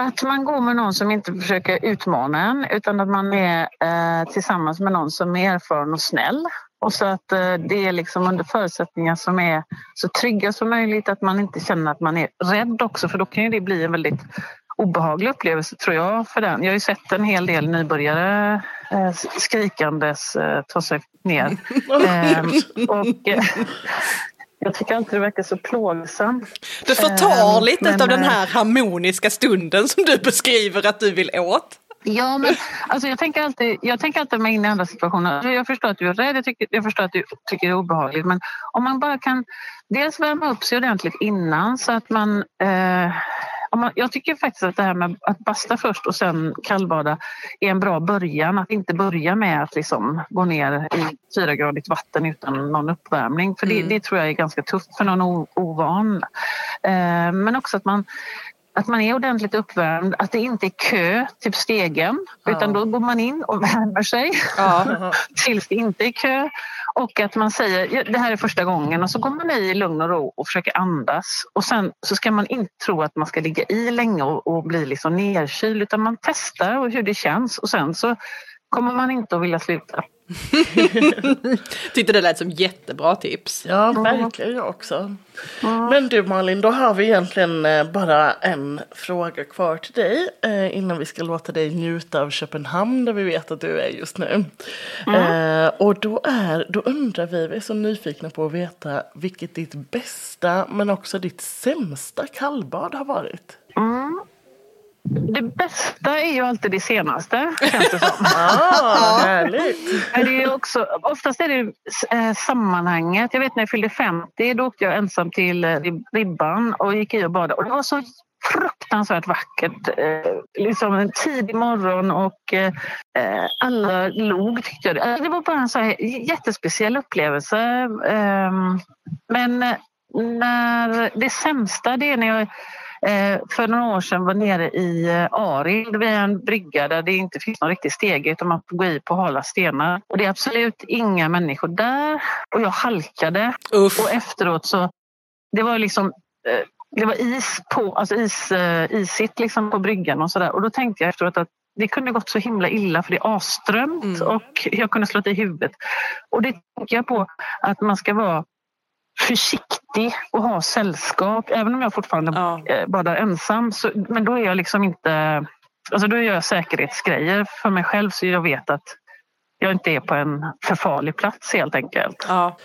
Att man går med någon som inte försöker utmana en utan att man är eh, tillsammans med någon som är erfaren och snäll. Och så att eh, det är liksom under förutsättningar som är så trygga som möjligt, att man inte känner att man är rädd också för då kan ju det bli en väldigt obehaglig upplevelse tror jag för den. Jag har ju sett en hel del nybörjare eh, skrikandes eh, ta sig ner. Ehm, och, eh, jag tycker alltid det verkar så plågsamt. Du förtar Ehm, lite men, av den eh, här harmoniska stunden som du beskriver att du vill åt. Ja, men alltså jag, tänker alltid, jag tänker alltid mig in i andra situationer. Alltså, Jag förstår att du är rädd, jag, tycker, jag förstår att du tycker det är obehagligt men om man bara kan dels värma upp sig ordentligt innan så att man... Eh, jag tycker faktiskt att det här med att basta först och sen kallbada är en bra början. Att inte börja med att liksom gå ner i fyragradigt vatten utan någon uppvärmning. För det, Mm. det tror jag är ganska tufft för någon ovan. Eh, men också att man att man är ordentligt uppvärmd, att det inte är kö till stegen utan då går man in och värmer sig Ja. tills det inte är kö. Och att man säger det här är första gången och så går man i i lugn och ro och försöker andas. Och sen så ska man inte tro att man ska ligga i länge och, och bli liksom nerkyld utan man testar och hur det känns och sen så kommer man inte att vilja sluta. Tyckte det lät som jättebra tips. Ja, verkligen jag också. Men du Malin, då har vi egentligen eh, bara en fråga kvar till dig eh, innan vi ska låta dig njuta av Köpenhamn där vi vet att du är just nu. Eh, och då, är, då undrar vi, vi är så nyfikna på att veta vilket ditt bästa men också ditt sämsta kallbad har varit. Det bästa är ju alltid det senaste känns det som. Ah, härligt! Det är också, oftast är det eh, sammanhanget. Jag vet när jag fyllde 50 då åkte jag ensam till eh, Ribban och gick i och badade. Och det var så fruktansvärt vackert. Eh, liksom en tidig morgon och eh, alla log tyckte jag. Alltså, Det var bara en så här jättespeciell upplevelse. Ehm, men när, det sämsta det är när jag för några år sedan var nere i eh, Arild vid en brygga där det inte finns någon riktig stege utan man får gå i på hala stenar. Och det är absolut inga människor där och jag halkade Uff. och efteråt så det var liksom eh, det var is på, alltså is, eh, isigt liksom på bryggan och sådär. Och då tänkte jag efteråt att det kunde gått så himla illa för det är asströmt Mm. och jag kunde slå i huvudet. Och det tänker jag på att man ska vara försiktig och ha sällskap. Även om jag fortfarande Ja. eh, badar ensam. Så, men då är jag liksom inte... Alltså då gör jag säkerhetsgrejer för mig själv så jag vet att jag inte är på en för farlig plats helt enkelt. Ja.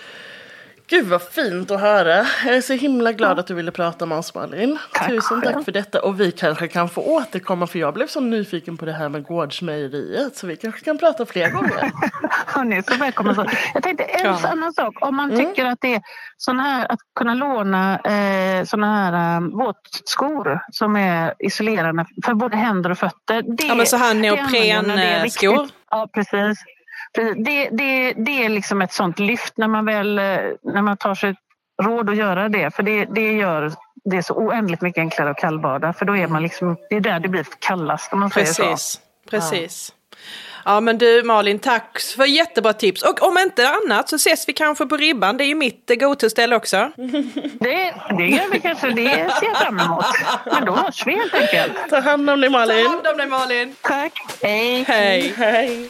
Gud vad fint att höra. Jag är så himla glad att du ville prata med oss Malin. Tack Tusen själv. tack för detta. Och vi kanske kan få återkomma för jag blev så nyfiken på det här med gårdsmejeriet. Så vi kanske kan prata fler gånger. Hörni, så välkommen. Så. Jag tänkte en Ja. annan sak. Om man Mm. tycker att det är sån här, att kunna låna eh, såna här eh, våtskor som är isolerande för både händer och fötter. Det, Ja, men så här neoprenskor. Ja, precis. Precis. Det, det, det är liksom ett sånt lyft när man väl eh, när man tar sig råd att göra det. För det, det gör det så oändligt mycket enklare att kallbada. För då är man liksom, det är där det blir kallast om man säger så. Precis, precis. Ja men du Malin, tack för jättebra tips. Och om inte annat så ses vi kanske på Ribban. Det är ju mitt eh, go-to-ställe också. Det, det gör vi kanske. Det ser jag fram emot. Men då hörs vi helt enkelt. Ta hand om dig Ta Malin. hand om dig Malin. Tack. Hej. Hej. Hej.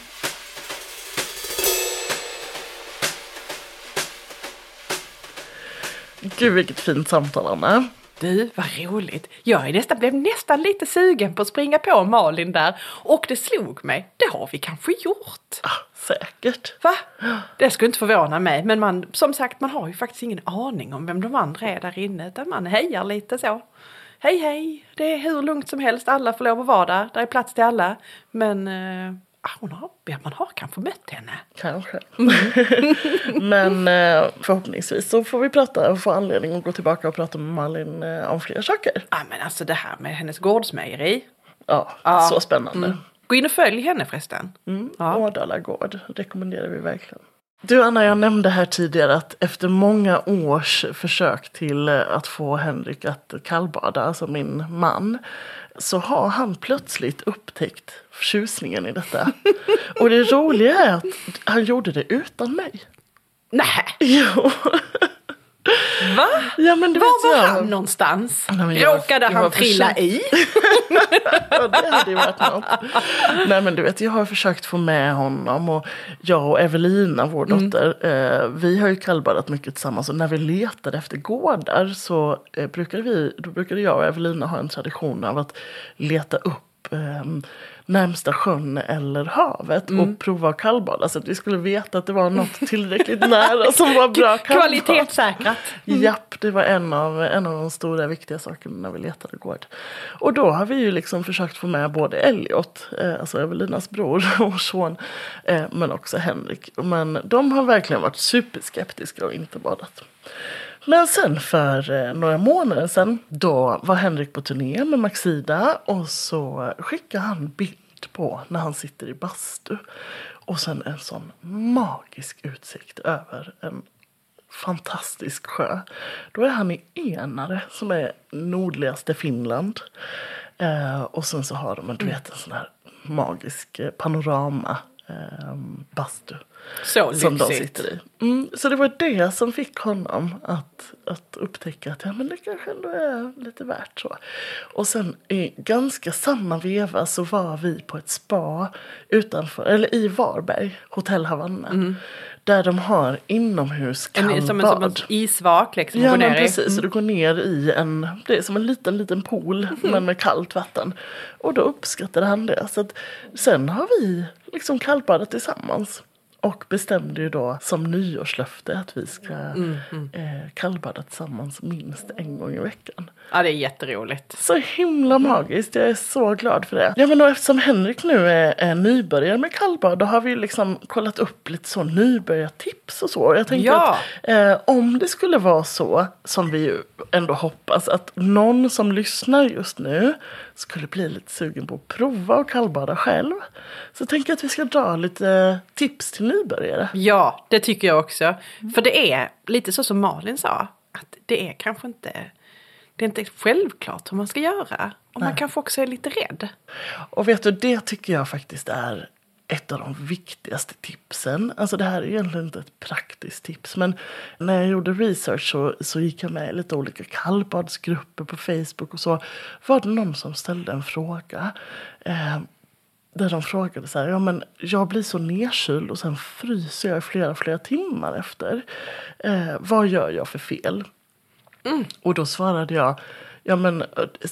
Gud vilket fint samtal Anna. Du, vad roligt. Jag är nästan, blev nästan lite sugen på att springa på Malin där. Och det slog mig, det har vi kanske gjort. Ah, säkert. Va? Det skulle inte förvåna mig. Men man, som sagt, man har ju faktiskt ingen aning om vem de andra är där inne. Utan man hejar lite så. Hej hej, det är hur lugnt som helst. Alla får lov att vara där. Det är plats till alla. Men eh, ah, hon har, ja, man har kanske mött henne. Kanske. Men eh, förhoppningsvis så får vi prata och få anledning att gå tillbaka och prata med Malin eh, om fler saker. Ja men alltså det här med hennes gårdsmejeri. Ja, Ja. så spännande. Mm. Gå in och följ henne förresten. Mm. Ja. Årdala gård rekommenderar vi verkligen. Du Anna, jag nämnde här tidigare att efter många års försök till eh, att få Henrik att kallbada, alltså min man, så har han plötsligt upptäckt tjusningen i detta. Och det roliga är att han gjorde det utan mig. Nej, Jo. Va? Ja, men du Var var han någonstans? Nej, men jag- Råkade jag han har trilla försökt- i? Ja, det hade ju varit något. Nej men du vet, jag har försökt få med honom och jag och Evelina, vår dotter, eh, vi har ju kallbadat mycket tillsammans och när vi letade efter gårdar så eh, brukade vi, då brukade jag och Evelina ha en tradition av att leta upp eh, närmsta sjön eller havet och prova att kallbada så att vi skulle veta att det var något tillräckligt nära som var bra kallbad. Kvalitetssäkrat. Japp, det var en av, en av de stora viktiga sakerna när vi letade gård. Och då har vi ju liksom försökt få med både Elliot, eh, alltså Evelinas bror och son, eh, men också Henrik. Men de har verkligen varit superskeptiska och inte badat. Men sen för eh, några månader sen då var Henrik på turné med Maxida och så skickade han bild på när han sitter i bastu. Och sen en sån magisk utsikt över en fantastisk sjö. Då är han i Enare som är nordligaste Finland. Eh, och sen så har de en, du vet, en sån här magisk eh, panorama eh, bastu. Så Som de lyxigt. sitter i. Mm, så det var det som fick honom att, att upptäcka att ja, men det kanske ändå är lite värt så. Och sen i ganska samma veva så var vi på ett spa utanför, eller i Varberg, Hotell Havanna. Där de har inomhus En, kallbad. som en, som en isvak liksom. Ja men precis, så du går ner i en, det är som en liten liten pool men med kallt vatten. Och då uppskattade han det. Så att, sen har vi liksom kallbadat tillsammans. Och bestämde ju då som nyårslöfte att vi ska Eh, kallbada tillsammans minst en gång i veckan. Ja, det är jätteroligt. Så himla magiskt, jag är så glad för det. Ja men och eftersom Henrik nu är, är nybörjare med kallbad då har vi liksom kollat upp lite så nybörjartips och så. Jag tänker Ja. att eh, om det skulle vara så, som vi ju ändå hoppas, att någon som lyssnar just nu skulle bli lite sugen på att prova att kallbada själv. Så tänker jag att vi ska dra lite tips till nybörjare. Ja, det tycker jag också. För det är lite så som Malin sa. Att det är kanske inte, det är inte självklart hur man ska göra. Och man kanske också är lite rädd. Och vet du, det tycker jag faktiskt är ett av de viktigaste tipsen. Alltså det här är egentligen inte ett praktiskt tips. Men när jag gjorde research så, så gick jag med i lite olika kallbadsgrupper på Facebook och så. Var det någon som ställde en fråga. Eh, där de frågade så här, ja men jag blir så nedkyld och sen fryser jag i flera, flera timmar efter. Eh, vad gör jag för fel? Och då svarade jag, ja men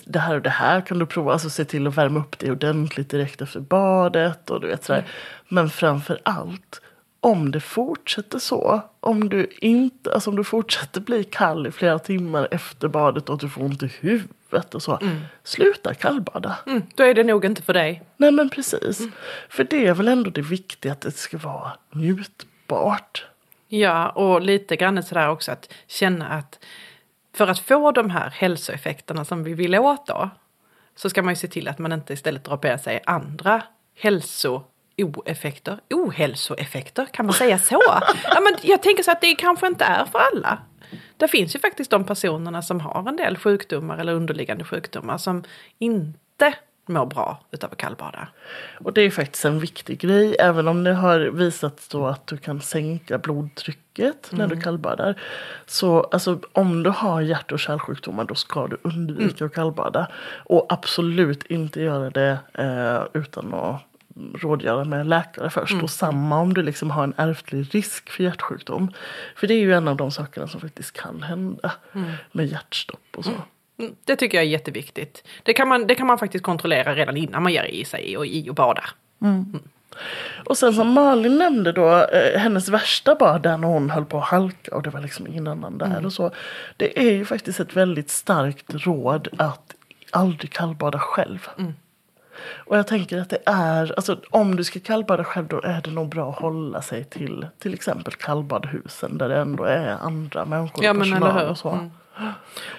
det här och det här kan du prova, alltså se till att värma upp det ordentligt direkt efter badet och du vet sådär. Men framför allt, om det fortsätter så, om du inte, alltså om du fortsätter bli kall i flera timmar efter badet och att du får ont i huvudet och så, sluta kallbada. Mm, då är det nog inte för dig. Nej men precis. För det är väl ändå det viktiga att det ska vara njutbart. Ja, och lite grann sådär också att känna att för att få de här hälsoeffekterna som vi vill åt då så ska man ju se till att man inte istället drar på sig andra hälso-oeffekter. Ohälsoeffekter, kan man säga så? ja, men jag tänker så att det kanske inte är för alla. Det finns ju faktiskt de personerna som har en del sjukdomar eller underliggande sjukdomar som inte mår bra utav att kallbada. Och det är faktiskt en viktig grej, även om det har visat då att du kan sänka blodtrycket när du kallbadar. Så alltså, om du har hjärt och kärlsjukdomar då ska du undvika att kallbada. Och absolut inte göra det eh, utan att rådgöra med läkare först. Och samma om du liksom har en ärftlig risk för hjärtsjukdom. För det är ju en av de sakerna som faktiskt kan hända med hjärtstopp och så. Mm, Det tycker jag är jätteviktigt. Det kan, man, det kan man faktiskt kontrollera redan innan man ger i sig och i och badar. Och sen som Malin nämnde då, eh, hennes värsta bad där när hon höll på att halka och det var liksom ingen annan där och så. Det är ju faktiskt ett väldigt starkt råd att aldrig kallbada själv. Och jag tänker att det är, alltså om du ska kallbada själv då är det nog bra att hålla sig till till exempel kallbadhusen där det ändå är andra människor Ja, och men personal och så.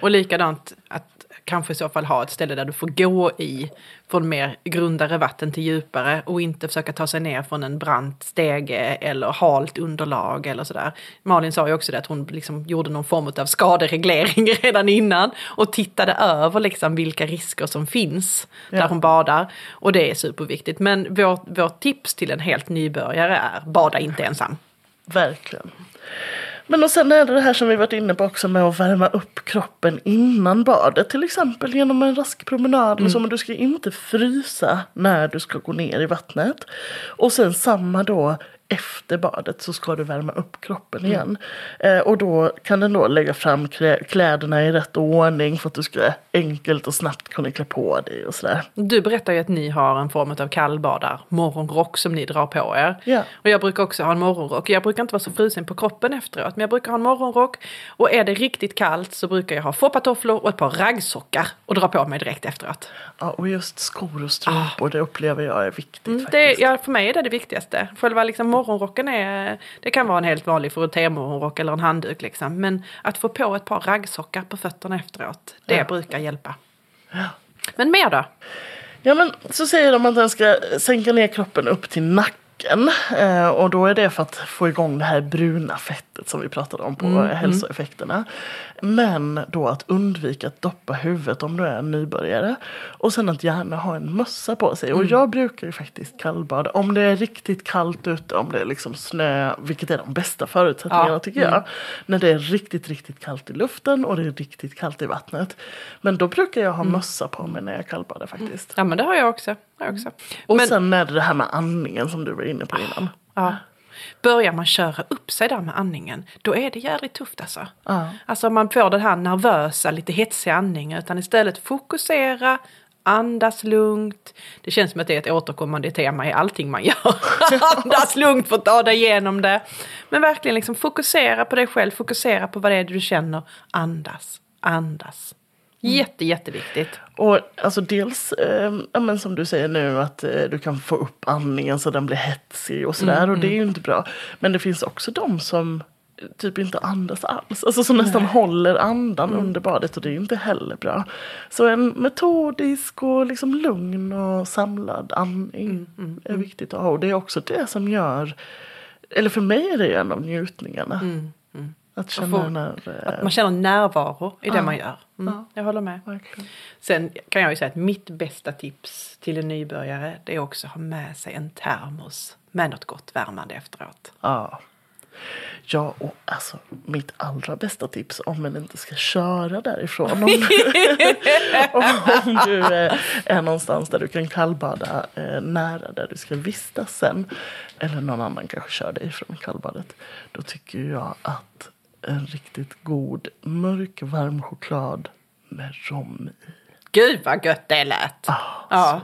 Och likadant att kanske i så fall ha ett ställe där du får gå i från mer grundare vatten till djupare och inte försöka ta sig ner från en brant stege eller halt underlag eller sådär. Malin sa ju också det att hon liksom gjorde någon form av skadereglering redan innan och tittade över liksom vilka risker som finns Ja. där hon badar. Och det är superviktigt. Men vårt, vårt tips till en helt nybörjare är bada inte ensam. Verkligen. Men och sen är det det här som vi varit inne på också med att värma upp kroppen innan badet. Till exempel genom en rask promenad. Mm. Men du ska inte frysa när du ska gå ner i vattnet. Och sen samma då efter badet så ska du värma upp kroppen igen. Eh, och då kan den då lägga fram klä- kläderna i rätt ordning för att du ska enkelt och snabbt kunna klä på dig och sådär. Du berättar ju att ni har en form av kallbadar, morgonrock som ni drar på er. Ja. Och jag brukar också ha en morgonrock. Jag brukar inte vara så frusen på kroppen efteråt, men jag brukar ha en morgonrock. Och är det riktigt kallt så brukar jag ha foppatofflor och ett par raggsockar och dra på mig direkt efteråt. Ja, och just skor och strumpor det upplever jag är viktigt Mm, faktiskt. det, ja, för mig är det det viktigaste. Själva liksom morgonrocken är, det kan vara en helt vanlig frottémorgonrock eller en handduk liksom. Men att få på ett par raggsockar på fötterna efteråt, det Ja. brukar hjälpa. Men mer då? Ja men så säger de att den ska sänka ner kroppen upp till nacken. Eh, och då är det för att få igång det här bruna fettet som vi pratade om på hälsoeffekterna. Men då att undvika att doppa huvudet om du är en nybörjare. Och sen att gärna ha en mössa på sig. Och jag brukar ju faktiskt kallbada om det är riktigt kallt ute, om det är liksom snö, vilket är de bästa förutsättningarna Ja, tycker jag. När det är riktigt, riktigt kallt i luften och det är riktigt kallt i vattnet. Men då brukar jag ha mössa på mig när jag kallbadar faktiskt. Ja men det har jag också. Har jag också. Och men, sen är det det här med andningen som du var inne på innan. Ja. Börjar man köra upp sig där med andningen, då är det jävligt tufft alltså. Ja. Alltså man får den här nervösa, lite hetsiga andningen, utan istället fokusera, andas lugnt. Det känns som att det är ett återkommande tema i allting man gör. andas lugnt för att ta dig igenom det. Men verkligen liksom fokusera på dig själv, fokusera på vad det är du känner. Andas, andas. Jätte, jätteviktigt. Och alltså dels, eh, ja, men som du säger nu, att eh, du kan få upp andningen så den blir hetsig och sådär. och det är ju inte bra. Men det finns också de som typ inte andas alls. Alltså som nästan håller andan under badet och det är ju inte heller bra. Så en metodisk och liksom lugn och samlad andning är viktigt att ha. Och det är också det som gör, eller för mig är det en av njutningarna. Att känna få- när... eh, Att man känner närvaro i det Ja. man gör. Mm, Jag håller med. verkligen. Sen kan jag ju säga att mitt bästa tips till en nybörjare det är också att ha med sig en termos med något gott värmande efteråt. Ja. Ja, och alltså mitt allra bästa tips om man inte ska köra därifrån. Om, om du eh, är någonstans där du kan kallbada eh, nära där du ska vistas sen. Eller någon annan kanske kör dig från kallbadet. Då tycker jag att en riktigt god mörk varm choklad med rom i. Gud vad gött det lät! Ah, ja.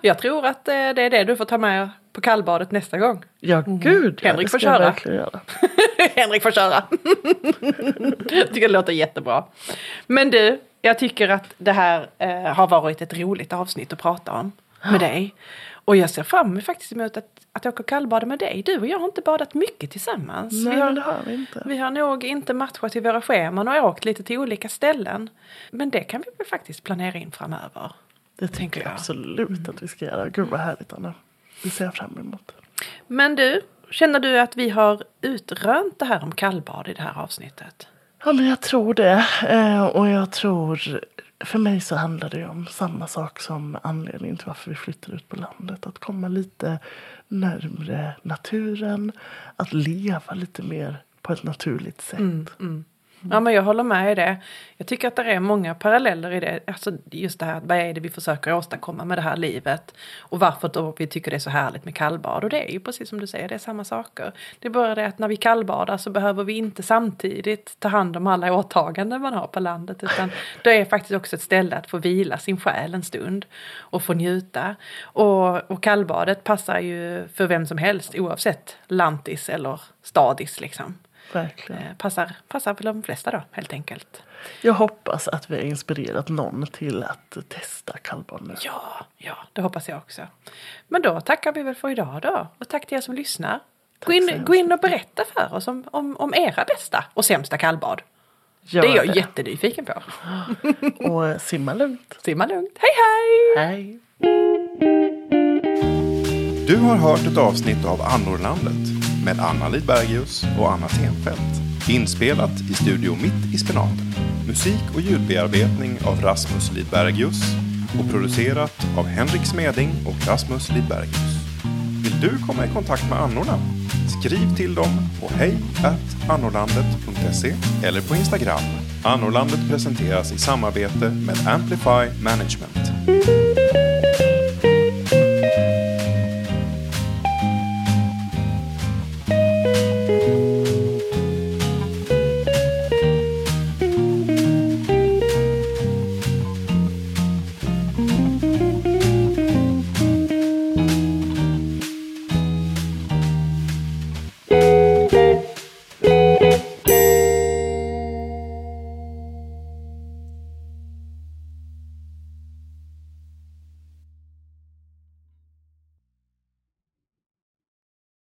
Jag tror att eh, det är det du får ta med på kallbadet nästa gång. Ja, gud ja, Henrik får köra. Henrik får köra. jag tycker det låter jättebra. Men du, jag tycker att det här eh, har varit ett roligt avsnitt att prata om med dig. Och jag ser fram emot faktiskt emot att, att åka och kallbada med dig. Du och jag har inte badat mycket tillsammans. Nej, vi, har, men det har vi inte. vi har nog inte matchat i våra scheman och åkt lite till olika ställen. Men det kan vi väl faktiskt planera in framöver. Det tänker jag jag. absolut att vi ska göra. Gud vad härligt Anna. Det ser jag fram emot. Men du, känner du att vi har utrönt det här om kallbad i det här avsnittet? Ja men jag tror det. Eh, och jag tror, för mig så handlar det om samma sak som anledningen till varför vi flyttar ut på landet. Att komma lite närmre naturen. Att leva lite mer på ett naturligt sätt. Mm, mm. Ja men jag håller med i det. Jag tycker att det är många paralleller i det. Alltså just det här, vad är det vi försöker åstadkomma med det här livet? Och varför då vi tycker det är så härligt med kallbad. Och det är ju precis som du säger, det är samma saker. Det är bara det att när vi kallbadar så behöver vi inte samtidigt ta hand om alla åtaganden man har på landet. Utan det är faktiskt också ett ställe att få vila sin själ en stund. Och få njuta. Och, och kallbadet passar ju för vem som helst oavsett lantis eller stadis liksom. Verkligen. Eh, passar, passar för de flesta då helt enkelt. Jag hoppas att vi har inspirerat någon till att testa kallbad. Ja, ja, det hoppas jag också. Men då tackar vi väl för idag då. Och tack till er som lyssnar. Gå in, gå in och berätta för oss om, om, om era bästa och sämsta kallbad. Gör det är jag jättenyfiken på. Och simma lugnt. Simma lugnt. Hej hej! Hej! Du har hört ett avsnitt av Annorlandet med Anna Lidbergius och Anna Tenfelt. Inspelat i Studio Mitt i Spenaten. Musik och ljudbearbetning av Rasmus Lidbergius och producerat av Henrik Smeding och Rasmus Lidbergius. Vill du komma i kontakt med annorna? Skriv till dem på hej annorlandet.se eller på Instagram. Annorlandet presenteras i samarbete med Amplify Management.